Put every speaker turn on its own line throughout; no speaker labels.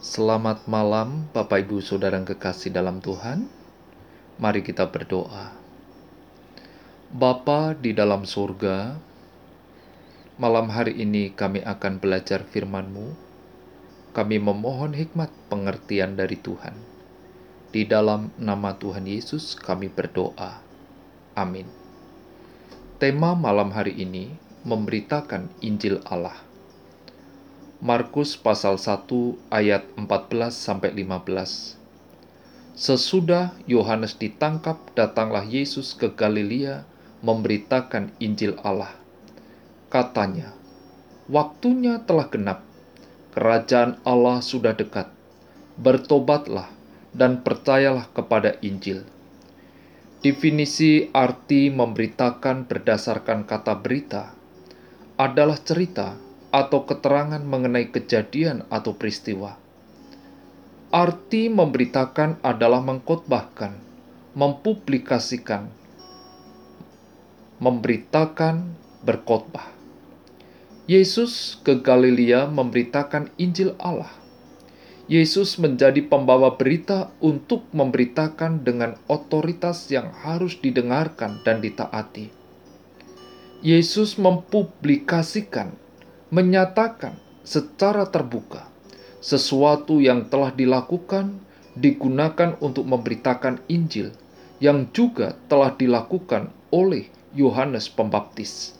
Selamat malam, Bapak Ibu Saudara yang kekasih dalam Tuhan. Mari kita berdoa. Bapa di dalam surga, malam hari ini kami akan belajar firman-Mu. Kami memohon hikmat pengertian dari Tuhan. Di dalam nama Tuhan Yesus kami berdoa. Amin. Tema malam hari ini memberitakan Injil Allah. Markus pasal 1 ayat 14 sampai 15. Sesudah Yohanes ditangkap, datanglah Yesus ke Galilea memberitakan Injil Allah. Katanya, "Waktunya telah genap. Kerajaan Allah sudah dekat. Bertobatlah dan percayalah kepada Injil." Definisi arti memberitakan berdasarkan kata berita adalah cerita atau keterangan mengenai kejadian atau peristiwa. Arti memberitakan adalah mengkotbahkan, mempublikasikan, memberitakan, berkhotbah. Yesus ke Galilea memberitakan Injil Allah. Yesus menjadi pembawa berita untuk memberitakan dengan otoritas yang harus didengarkan dan ditaati. Yesus mempublikasikan menyatakan secara terbuka sesuatu yang telah dilakukan digunakan untuk memberitakan Injil yang juga telah dilakukan oleh Yohanes Pembaptis.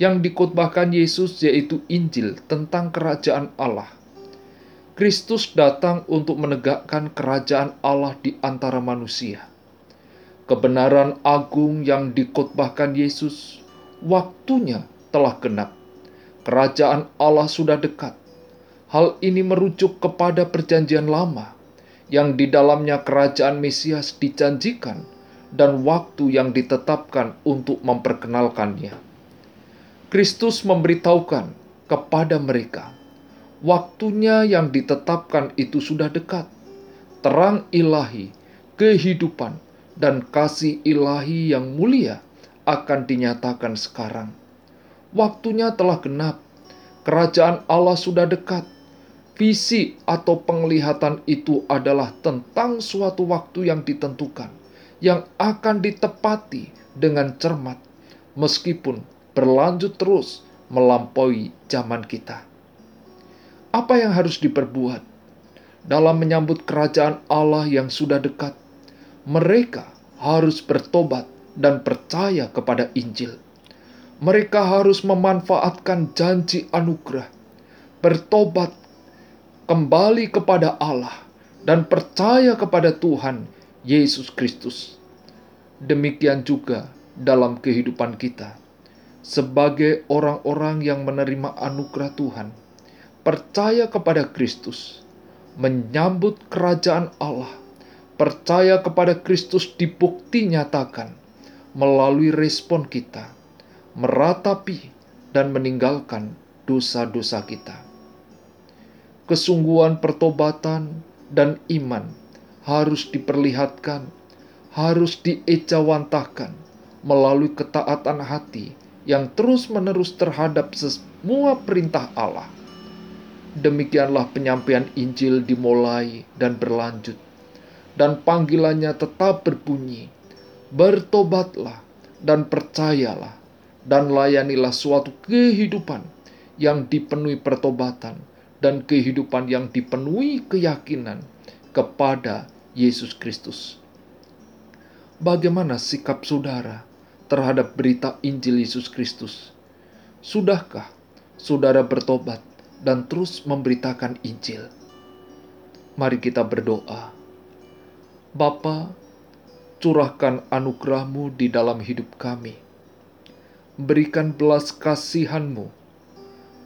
Yang dikutbahkan Yesus yaitu Injil tentang kerajaan Allah. Kristus datang untuk menegakkan kerajaan Allah di antara manusia. Kebenaran agung yang dikutbahkan Yesus, waktunya telah genap Kerajaan Allah sudah dekat. Hal ini merujuk kepada Perjanjian Lama, yang di dalamnya kerajaan Mesias dijanjikan dan waktu yang ditetapkan untuk memperkenalkannya. Kristus memberitahukan kepada mereka, waktunya yang ditetapkan itu sudah dekat. Terang ilahi, kehidupan, dan kasih ilahi yang mulia akan dinyatakan sekarang Waktunya telah genap. Kerajaan Allah sudah dekat. Visi atau penglihatan itu adalah tentang suatu waktu yang ditentukan, yang akan ditepati dengan cermat, meskipun berlanjut terus melampaui zaman kita. Apa yang harus diperbuat dalam menyambut kerajaan Allah yang sudah dekat? Mereka harus bertobat dan percaya kepada Injil mereka harus memanfaatkan janji anugerah, bertobat kembali kepada Allah, dan percaya kepada Tuhan Yesus Kristus. Demikian juga dalam kehidupan kita, sebagai orang-orang yang menerima anugerah Tuhan, percaya kepada Kristus, menyambut kerajaan Allah, percaya kepada Kristus dibukti nyatakan melalui respon kita meratapi dan meninggalkan dosa-dosa kita. Kesungguhan pertobatan dan iman harus diperlihatkan, harus diejawantahkan melalui ketaatan hati yang terus-menerus terhadap semua perintah Allah. Demikianlah penyampaian Injil dimulai dan berlanjut, dan panggilannya tetap berbunyi: "Bertobatlah dan percayalah dan layanilah suatu kehidupan yang dipenuhi pertobatan dan kehidupan yang dipenuhi keyakinan kepada Yesus Kristus. Bagaimana sikap saudara terhadap berita Injil Yesus Kristus? Sudahkah saudara bertobat dan terus memberitakan Injil? Mari kita berdoa. Bapa, curahkan anugerahmu di dalam hidup kami berikan belas kasihanmu.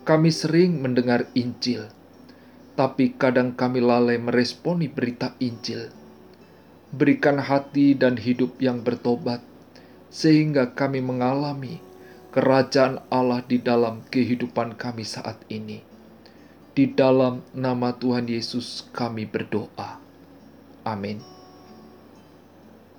Kami sering mendengar Injil, tapi kadang kami lalai meresponi berita Injil. Berikan hati dan hidup yang bertobat, sehingga kami mengalami kerajaan Allah di dalam kehidupan kami saat ini. Di dalam nama Tuhan Yesus kami berdoa. Amin.